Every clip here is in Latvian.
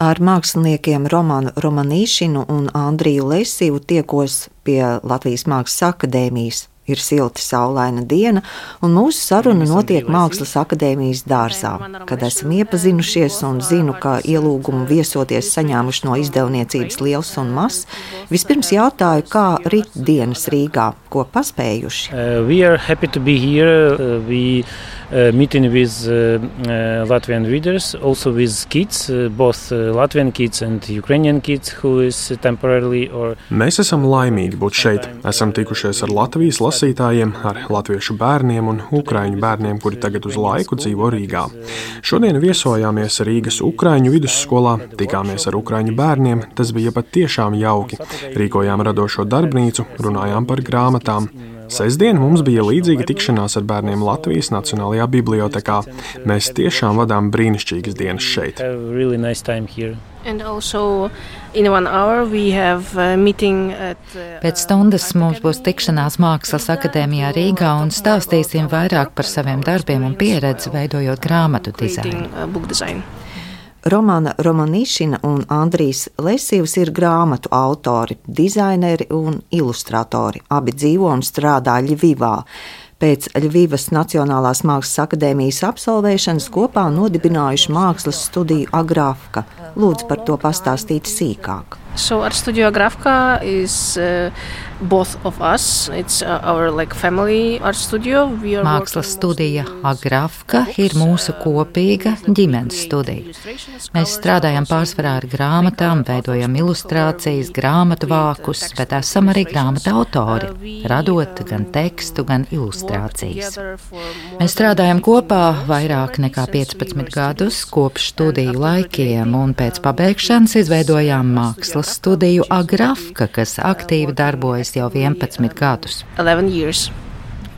Ar māksliniekiem Romanu Romanīšinu un Andriju Lesīvu tiekos pie Latvijas Mākslas akadēmijas. Ir silta, saulaina diena, un mūsu saruna notiek Mākslas akadēmijas dārzā. Kad esam iepazinušies un zinu, ka ielūgumu viesoties saņēmuši no izdevniecības liels un mazs, vispirms jautāju, kā rit dienas Rīgā, ko paspējuši. Uh, uh, meeting with uh, uh, Latvian readers, also with kids, uh, both uh, Latvian kids and Ukrainian kids who is temporarily or. Mēs esam laimīgi būt šeit. Esam tikušies ar Latvijas lasītājiem, ar latviešu bērniem un ukraiņu bērniem, kuri tagad uz laiku dzīvo Rīgā. Šodien viesojāmies Rīgas Ukrāņu vidusskolā, tikāmies ar ukraiņu bērniem. Tas bija pat tiešām jauki. Rīkojām radošo darbnīcu, runājām par grāmatām. Sestdien mums bija līdzīga tikšanās ar bērniem Latvijas Nacionālajā bibliotekā. Mēs tiešām vadām brīnišķīgas dienas šeit. Uh, Pēc stundas mums būs tikšanās Mākslas akadēmijā Rīgā un stāstīsim vairāk par saviem darbiem un pieredzi veidojot grāmatu dizainu. Romana Romanīšina un Andrijs Lesīvs ir grāmatu autori, dizaineri un ilustratori. Abi dzīvo un strādā Ļivivā. Pēc Ļuvijas Nacionālās Mākslas akadēmijas absolvēšanas kopā nodibinājuši mākslas studiju Agrāfka. Lūdzu par to pastāstīt sīkāk. So Art Studio Grafka is uh, both of us. It's uh, our like family art studio. Mākslas studija Agrafka ir mūsu kopīga ģimenes studija. Mēs strādājam pārsvarā ar grāmatām, veidojam ilustrācijas, grāmatu vākus, bet esam arī grāmatu autori, radot gan tekstu, gan ilustrācijas. Mēs strādājam kopā vairāk nekā 15 gadus kopš studiju laikiem, un pēc pabeigšanas izveidojām mākslas studiju Agrafka, kas aktīvi darbojas jau 11 gadus. 11 years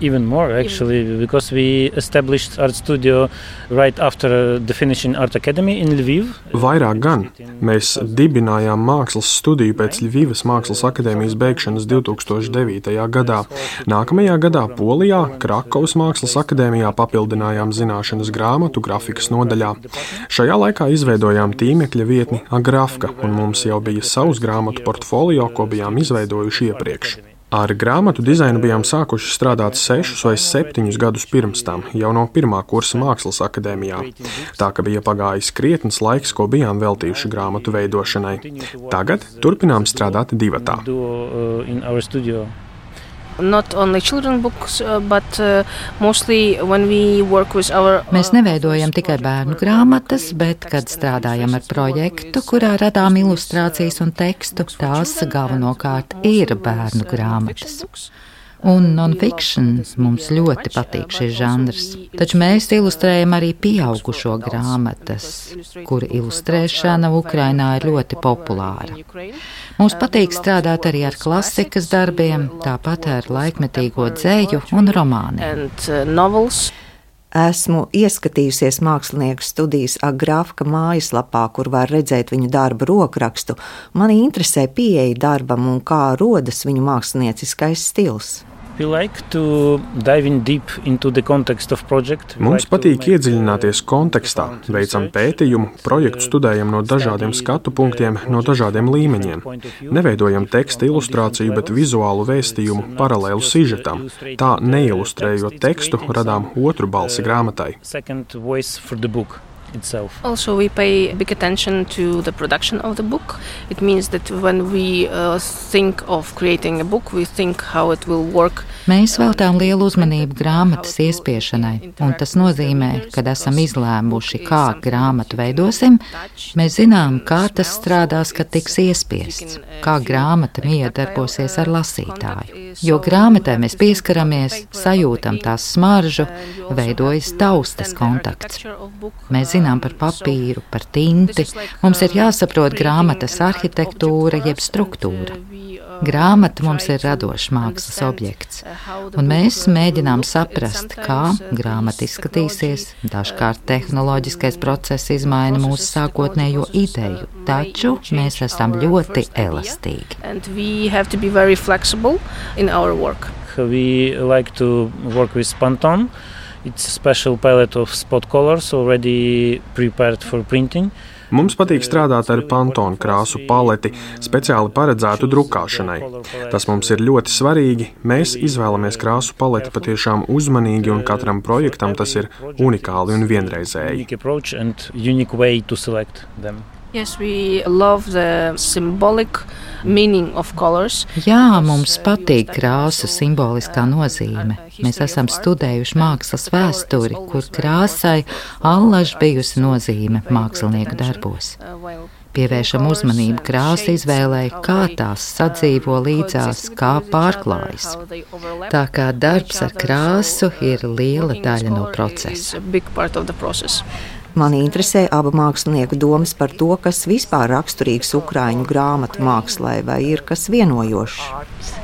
even more actually because we established art studio right after the finishing art academy in Lviv. Vairāk gan. Mēs dibinājām mākslas studiju pēc Ļuvijas mākslas akadēmijas beigšanas 2009. gadā. Nākamajā gadā Polijā, Krakovas mākslas akadēmijā papildinājām zināšanas grāmatu grafikas nodaļā. Šajā laikā izveidojām tīmekļa vietni Agrafka, un mums jau bija savs grāmatu portfolio, ko bijām izveidojuši iepriekš. Ar grāmatu dizainu bijām sākuši strādāt sešus vai septiņus gadus pirms tam, jau no pirmā kursa mākslas akadēmijā. Tā ka bija pagājis krietnes laiks, ko bijām veltījuši grāmatu veidošanai. Tagad turpinām strādāt divatā. Books, uh, but uh, our. Mēs neveidojam tikai bērnu grāmatas, bet, kad strādājam ar projektu, kurā radām ilustrācijas un tekstu, tās galvenokārt ir bērnu grāmatas. Un non-fiction mums ļoti patīk šis žanrs. Taču mēs ilustrējam arī pieaugušo grāmatas, kuru ilustrēšana Ukrainā ir ļoti populāra. Mums patīk strādāt arī ar klasikas darbiem, tāpat ar laikmetīgo dzēju un romāniem. Uh, Esmu ieskatījusies mākslinieku studijas Agrāfka mājaslapā, kur var redzēt viņu darbu rokrakstu. Mani interesē pieeja darbam un kā rodas viņu mākslinieckais stils. Mums patīk iedziļināties kontekstā, veicam pētījumu, projektu studējam no dažādiem skatu punktiem, no dažādiem līmeņiem. Neveidojam teksta ilustrāciju, bet vizuālu vēstījumu paralēlu sižetam. Tā neilustrējot tekstu, radām otru balsi grāmatai itself. Also, we pay big attention to the production of the book. It means that when we uh, think of creating a book, we think how it will work. Mēs veltām lielu uzmanību grāmatas iespiešanai, un tas nozīmē, kad esam izlēmuši, kā grāmatu veidosim, mēs zinām, kā tas strādās, kad tiks iespiests, kā grāmata miedarbosies ar lasītāju. Jo grāmatai mēs pieskaramies, sajūtam tās smaržu, veidojas taustas kontakts. Mēs zinām, zinām par papīru, par tinti, mums ir jāsaprot grāmatas arhitektūra jeb struktūra. Grāmata mums ir radošs mākslas objekts, un mēs mēģinām saprast, kā grāmata izskatīsies. Dažkārt tehnoloģiskais process izmaina mūsu sākotnējo ideju, taču mēs esam ļoti elastīgi. We like to work with Pantone. It's a special palette of spot colors already prepared for printing. Mums patīk strādāt ar pantonu krāsu paleti, speciāli paredzētu drukāšanai. Tas mums ir ļoti svarīgi. Mēs izvēlamies krāsu paleti patiešām uzmanīgi, un katram projektam tas ir unikāli un vienreizēji. Yes, we love the symbolic meaning of colors. Jā, mums patīk krāsu simboliskā nozīme. Mēs esam studējuši mākslas vēsturi, kur krāsai allaž bijusi nozīme mākslinieku darbos. Pievēršam uzmanību krāsu izvēlei, kā tās sadzīvo līdzās, kā pārklājas. Tā kā darbs ar krāsu ir liela daļa no procesa. Mani interesē abu mākslinieku domas par to, kas vispār raksturīgs Ukrāņu grāmatu mākslai, vai ir kas vienojošs.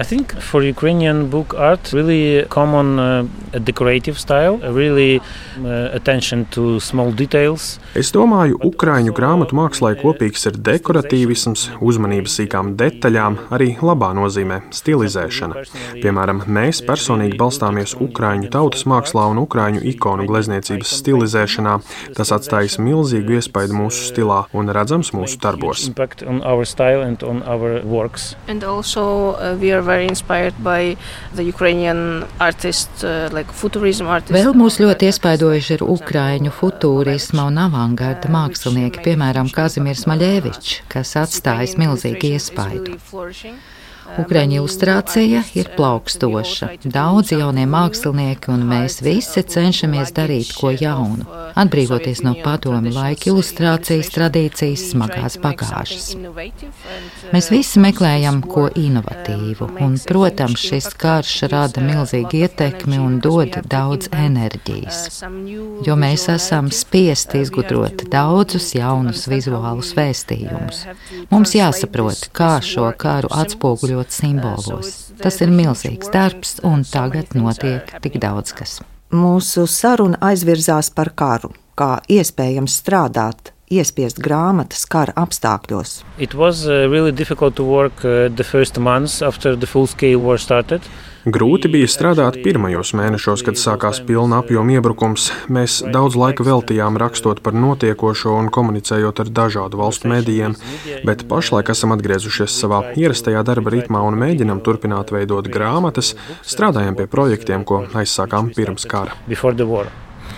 I think for Ukrainian book art, really common uh, decorative style, really uh, attention to small details. Es domāju, Ukrāņu grāmatu mākslā kopīgs ir dekoratīvisms, uzmanības sīkām detaļām, arī labā nozīmē - stilizēšana. Piemēram, mēs personīgi balstāmies Ukrāņu tautas mākslā un Ukrāņu ikonu glezniecības stilizēšanā. Tas atstājis milzīgu iespaidu mūsu stilā un redzams mūsu darbos. And also, uh, we are very inspired by the Ukrainian artists, uh, like futurism artists. Vēl mūs ļoti iespaidojuši ir ukraiņu futūrisma un avangarda mākslinieki, piemēram, Kazimirs Maļevičs, kas atstājis milzīgu iespaidu. Ukraiņu ilustrācija ir plaukstoša. Daudzi jaunie mākslinieki un mēs visi cenšamies darīt ko jaunu, atbrīvoties no padomu laika ilustrācijas tradīcijas smagās bagāžas. Mēs visi meklējam ko inovatīvu, un, protams, šis karš rada milzīgu ietekmi un dod daudz enerģijas, jo mēs esam spiesti izgudrot daudzus jaunus vizuālus vēstījumus. Mums jāsaprot, kā šo karu atspoguļot iekļaut simbolos. Tas ir milzīgs darbs, un tagad notiek tik daudz kas. Mūsu saruna aizvirzās par karu, kā iespējams strādāt iespiest grāmatas kara apstākļos. It was uh, really Grūti bija strādāt pirmajos mēnešos, kad sākās pilna apjoma iebrukums. Mēs daudz laika veltījām rakstot par notiekošo un komunicējot ar dažādu valstu medijiem, bet pašlaik esam atgriezušies savā ierastajā darba ritmā un mēģinam turpināt veidot grāmatas, strādājam pie projektiem, ko aizsākām pirms kara.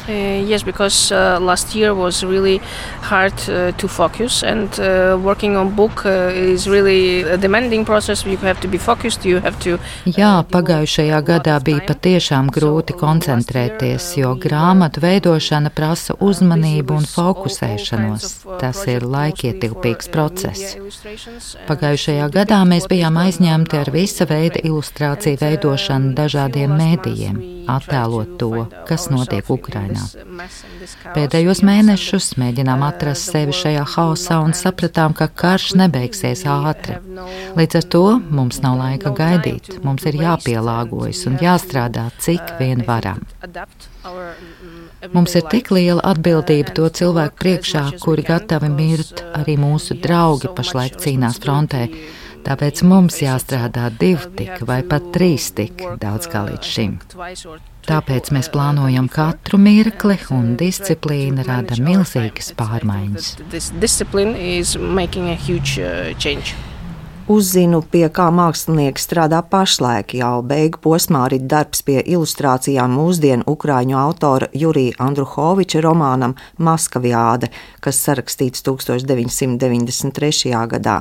Uh, yes, because uh, last year was really hard uh, to focus, and uh, working on book uh, is really a demanding process. You have to be focused. You have to. Uh, Jā, pagājušajā gadā bija patiešām grūti koncentrēties, jo grāmatu veidošana prasa uzmanību un fokusēšanos. Tas ir laikietilpīgs process. Pagājušajā gadā mēs bijām aizņemti ar visa veida ilustrāciju veidošanu dažādiem mēdījiem, attēlot to, kas notiek Ukrainā. Ukrainā. Pēdējos mēnešus mēģinām atrast sevi šajā haosā un sapratām, ka karš nebeigsies ātri. Līdz ar to mums nav laika gaidīt, mums ir jāpielāgojas un jāstrādā, cik vien varam. Mums ir tik liela atbildība to cilvēku priekšā, kuri gatavi mirt, arī mūsu draugi pašlaik cīnās frontē. Tāpēc mums jāstrādā divi tik vai pat trīs tik daudz kā līdz šim. Tāpēc mēs plānojam katru mirkli, un disciplīna rada milzīgas pārmaiņas. Uzzinu, pie kā mākslinieks strādā pašlaik. Jau beigu posmā ir darbs pie ilustrācijām mūsdienu ukrāņu autora Jurija Andruhoviča romānam Maskavjāde, kas sarakstīts 1993. gadā.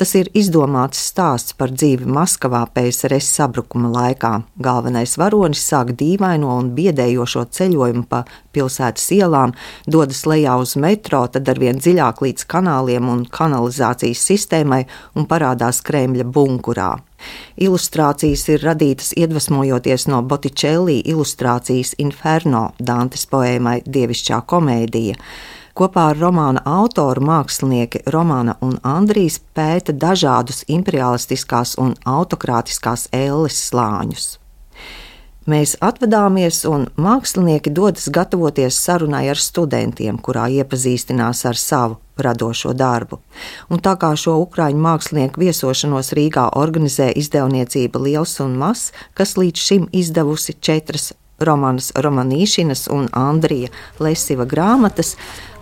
Tas ir izdomāts stāsts par dzīvi Maskavā PSRS sabrukuma laikā. Galvenais varonis sāk dīvaino un biedējošo ceļojumu pa pilsētas ielām, dodas lejā uz metro, tad arvien dziļāk līdz kanāliem un kanalizācijas sistēmai un parādās Kremļa bunkurā. Ilustrācijas ir radītas iedvesmojoties no Botticelli ilustrācijas Inferno Dantes poēmai Dievišķā komēdija. Kopā ar romāna autoru mākslinieki Romāna un Andrijs pēta dažādus imperialistiskās un autokrātiskās ēles slāņus. Mēs atvadāmies, un mākslinieki dodas gatavoties sarunai ar studentiem, kurā iepazīstinās ar savu radošo darbu. Un tā kā šo ukrāņu mākslinieku viesošanos Rīgā organizē izdevniecība Liels un Mazs, kas līdz šim izdevusi četras Romanas Romanīšinas un Andrija Lesiva grāmatas,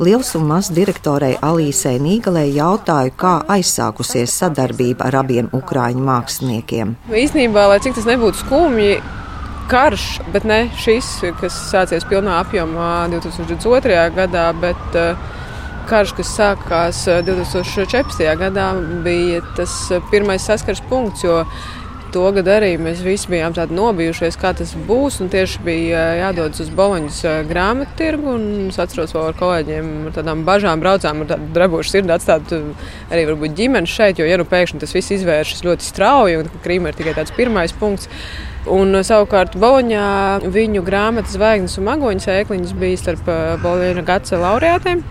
liels un mazs direktorei Alīsei Nīgalē jautāju, kā aizsākusies sadarbība ar abiem ukrāņu māksliniekiem. Īsnībā, lai cik tas nebūtu skumji, karš, bet ne šis, kas sācies pilnā apjomā 2002. gadā, bet uh, karš, kas sākās 2014. Eh, gadā, bija tas eh, pirmais saskars punkts. To gadu arī mēs visi bijām tādi nobijušies, kā tas būs. Tieši bija jādodas uz Boloņas grāmatu tirgu. Es atceros, vēl ar kolēģiem ar tādām bažām braucām, ar tādu drebušu sirdi atstāt arī varbūt ģimeni šeit. Jo, ja nu pēkšņi tas viss izvēršas ļoti strauji, un Krīma ir tikai tāds pirmais punkts. Un, savukārt Boloņā viņu grāmatas zvaigznes un magoņas ēkliņas bija starp Boloņa gada laureātiem.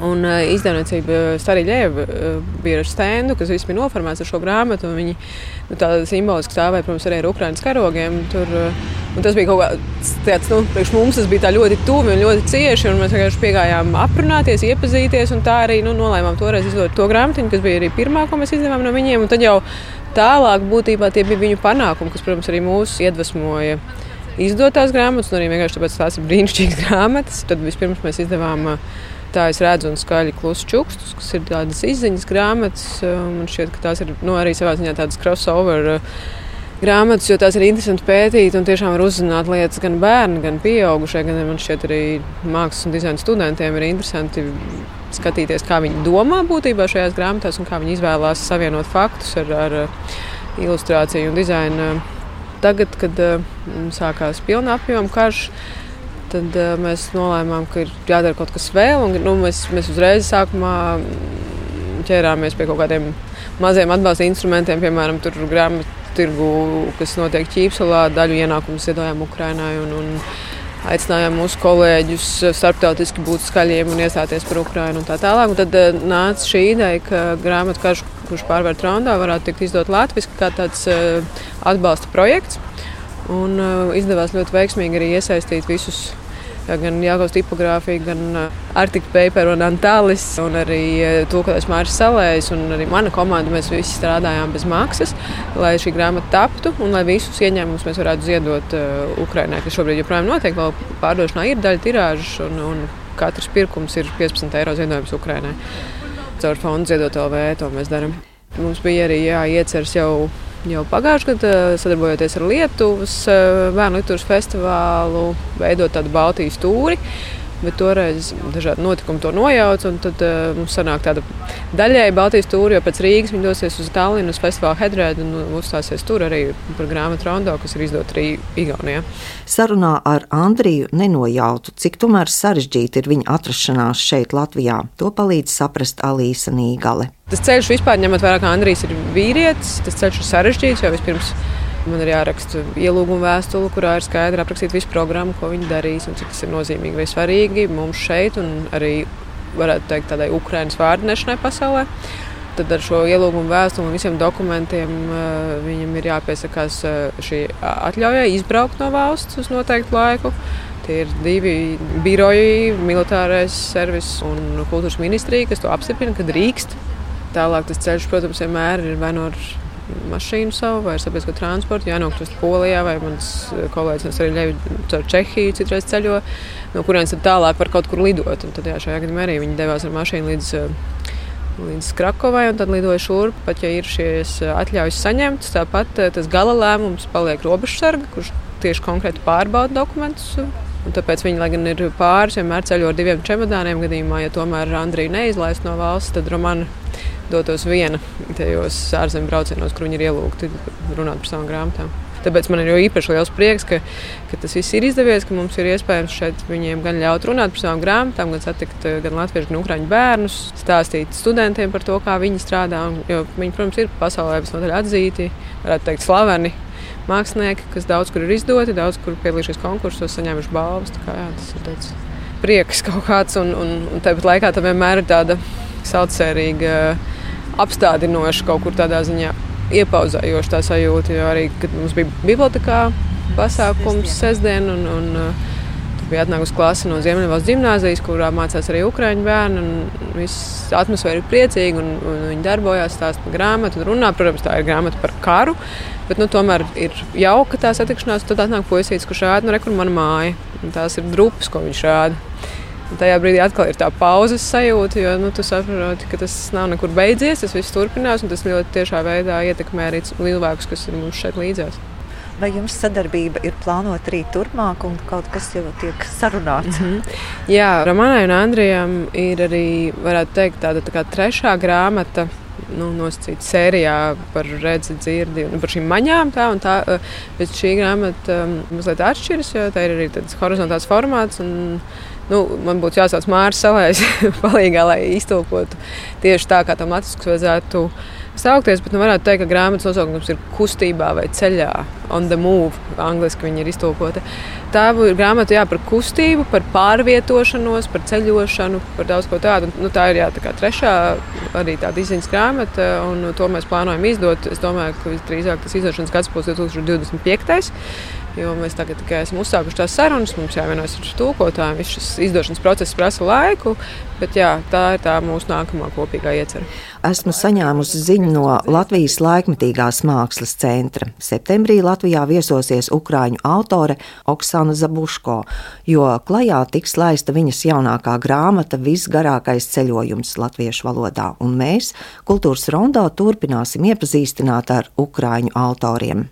Un uh, izdevniecība Starīļēva uh, bija ar stendu, kas bija noformēts ar šo grāmatu. Viņi nu, tāda simboliski stāvēja, protams, arī ar Ukraiņas karogiem. Tur, uh, tas bija kaut kāds tāds, nu, priekš mums tas bija ļoti tuvi un ļoti cieši. Un mēs vienkārši piegājām aprunāties, iepazīties. Un tā arī nu, nolēmām toreiz izdot to grāmatiņu, kas bija arī pirmā, ko mēs izdevām no viņiem. Un tad jau tālāk būtībā tie bija viņu panākumi, kas, protams, arī mūs iedvesmoja izdot tās grāmatas, un arī vienkārši tāpēc tās ir brīnišķīgas grāmatas. Tad vispirms mēs izdevām uh, Tā es redzu un skaļi klusu čukstus, kas ir tādas izziņas grāmatas. Man šķiet, ka tās ir nu, arī savā ziņā tādas crossover uh, grāmatas, jo tās ir interesanti pētīt un tiešām var uzzināt lietas gan bērni, gan pieaugušie. Gan man šķiet, arī mākslas un dizaina studentiem ir interesanti skatīties, kā viņi domā būtībā šajās grāmatās un kā viņi izvēlās savienot faktus ar, ar uh, ilustrāciju un dizainu. Tagad, kad sākās pilna apjoma karš, tad uh, mēs nolēmām, ka ir jādara kaut kas vēl. Un, nu, mēs, mēs uzreiz sākumā ķērāmies pie kaut kādiem maziem atbalsta instrumentiem, piemēram, grāmatu tirgu, kas notiek Ķīpselā. Daļu ienākumu ziedojām Ukrainai. Un, un, Aicinājām mūsu kolēģus starptautiski būt skaļiem un iestāties par Ukrajinu un tā tālāk. Un tad uh, nāca šī ideja, ka grāmatu karš, kurš pārvērt raundā, varētu tikt izdot latviešu kā tāds uh, atbalsta projekts. Un uh, izdevās ļoti veiksmīgi arī iesaistīt visus gan Jāgaus tipogrāfija, gan uh, Arctic Paper un Antālis, un arī to, ka es Mārcis Salējs un arī mana komanda, mēs visi strādājām bez maksas, lai šī grāmata taptu un lai visus ieņēmumus mēs varētu ziedot uh, Ukrainai, kas šobrīd joprojām notiek, vēl pārdošanā ir daļa tirāžas un, un katrs pirkums ir 15 eiro ziedojums Ukrainai. Caur fondu ziedot LV to mēs darām. Mums bija arī jāieceras jau jau pagājušajā gadā, sadarbojoties ar Lietuvas eh, bērnu literatūras festivālu, veidot tādu Baltijas tūri. Bet toreiz dažādi notikumi to nojauca. Tad uh, mums sanāk tāda daļēji Baltijas tūri, jo pēc Rīgas viņi dosies uz Tallinas festivālu Hedrēdu un uzstāsies tur arī par grāmatu rondo, kas ir izdota arī Igaunijā. Sarunā ar Andriju nenojautu, cik tomēr sarežģīta ir viņa atrašanās šeit Latvijā. To palīdz saprast Alīsa Nīgale. Tas ceļš vispār ņemot vērā, ka Andrijs ir vīrietis, tas ceļš ir sarežģīts, jo vispirms Man ir jāraksta ielūguma vēstule, kurā ir skaidri aprakstīta visa programma, ko viņi darīs un cik tas ir nozīmīgi vai svarīgi mums šeit un arī, varētu teikt, tādai Ukraiņas vārdnešanai pasaulē. Tad ar šo ielūgumu vēstuli un visiem dokumentiem uh, viņam ir jāpiesakās uh, šī atļaujai izbraukt no valsts uz noteiktu laiku. Tie ir divi biroji, militārais servis un kultūras ministrija, kas to apstiprina, ka drīkst. Tālāk tas ceļš, protams, vienmēr ir vai no mašīnu savu vai sabiedrisko transportu, jānokļūst Polijā vai mans eh, kolēģis arī ļauj caur Čehiju citreiz ceļo, no kurienes tad tālāk var kaut kur lidot. Un tad jā, šajā gadījumā arī viņi devās ar mašīnu līdz, eh, līdz Krakovai un tad lidoja šurp. Pat ja ir šīs eh, atļaujas saņemtas, tāpat tas gala lēmums paliek robežsarga, kurš tieši konkrēti pārbauda dokumentus. Un tāpēc viņi, lai gan ir pāris, vienmēr ceļo ar diviem čemodāniem. Gadījumā, ja tomēr Andrija neizlaist no valsts, tad Romana dotos viena tajos ārzemju braucienos, kur viņi ir ielūgti runāt par savām grāmatām. Tāpēc man ir īpaši liels prieks, ka, ka tas viss ir izdevies, ka mums ir iespējams šeit viņiem gan ļaut runāt par savām grāmatām, gan satikt eh, gan latviešu, gan ukrāņu bērnus, stāstīt studentiem par to, kā viņi strādā. Jo viņi, protams, ir pasaulē visnotaļ atzīti, varētu teikt, slaveni mākslinieki, kas daudz kur ir izdoti, daudz kur piedalījušies konkursos, saņēmuši balvas. Kā, jā, tas ir tāds prieks kaut kāds, un, un, un tāpat laikā tam vienmēr ir tāda saucējīga apstādinoša kaut kur tādā ziņā iepauzējoša tā sajūta. Jo arī, kad mums bija bibliotekā pasākums sestdien, un, un uh, bija atnākusi klase no Ziemeļvalsts gimnāzijas, kurā mācās arī ukrāņu bērni. Viss atmosfēra ir priecīga, un, un viņi darbojās, stāsta par grāmatu un runā. Protams, tā ir grāmata par karu, bet nu, tomēr ir jauka tā satikšanās. Tad atnāk puisītis, kurš rāda, nu, re, kur mana māja. Un tās ir drupas, ko viņš rāda. Un tajā brīdī atkal ir tā pauzes sajūta, jo nu, tu saproti, ka tas nav nekur beidzies, tas viss turpinās, un tas ļoti tiešā veidā ietekmē arī cilvēkus, kas ir mums šeit līdzās. Vai jums sadarbība ir plānota arī turpmāk, un kaut kas jau tiek sarunāts? Mm -hmm. Jā, Romanai un Andrijam ir arī, varētu teikt, tāda tā trešā grāmata. Nu, nosacīta sērijā par redzi, dzirdi, nu, par šīm maņām. Tā, tā, eh, bet šī grāmata um, mazliet atšķiras, jo tā ir arī tāds horizontāls formāts. Un, nu, man būtu jāsauc Mārcis Salais palīgā, lai iztulkotu tieši tā, kā tam latviski vajadzētu saukties, bet nu, varētu teikt, ka grāmatas nosaukums ir kustībā vai ceļā, on the move, angļuiski viņi ir iztulkoti. Tā ir grāmata jā, par kustību, par pārvietošanos, par ceļošanu, par daudz ko tādu. Nu, tā ir jā, tā trešā arī tāda izziņas grāmata, un to mēs plānojam izdot. Es domāju, ka visdrīzāk tas izdošanas gads būs 2025. Jo mēs tagad tikai esam uzsākuši tās sarunas, mums jāvienojas ar tulkotājiem. Viss šis izdošanas process prasa laiku, bet jā, tā ir tā mūsu nākamā kopīgā iecerē. Esmu saņēmusi ziņu no Latvijas laikmetīgās mākslas centra. Septembrī Latvijā viesosies ukrāņu autore Oksana Zabuško, jo klajā tiks laista viņas jaunākā grāmata Visgarākais ceļojums latviešu valodā, un mēs Kultūras rondā turpināsim iepazīstināt ar ukrāņu autoriem.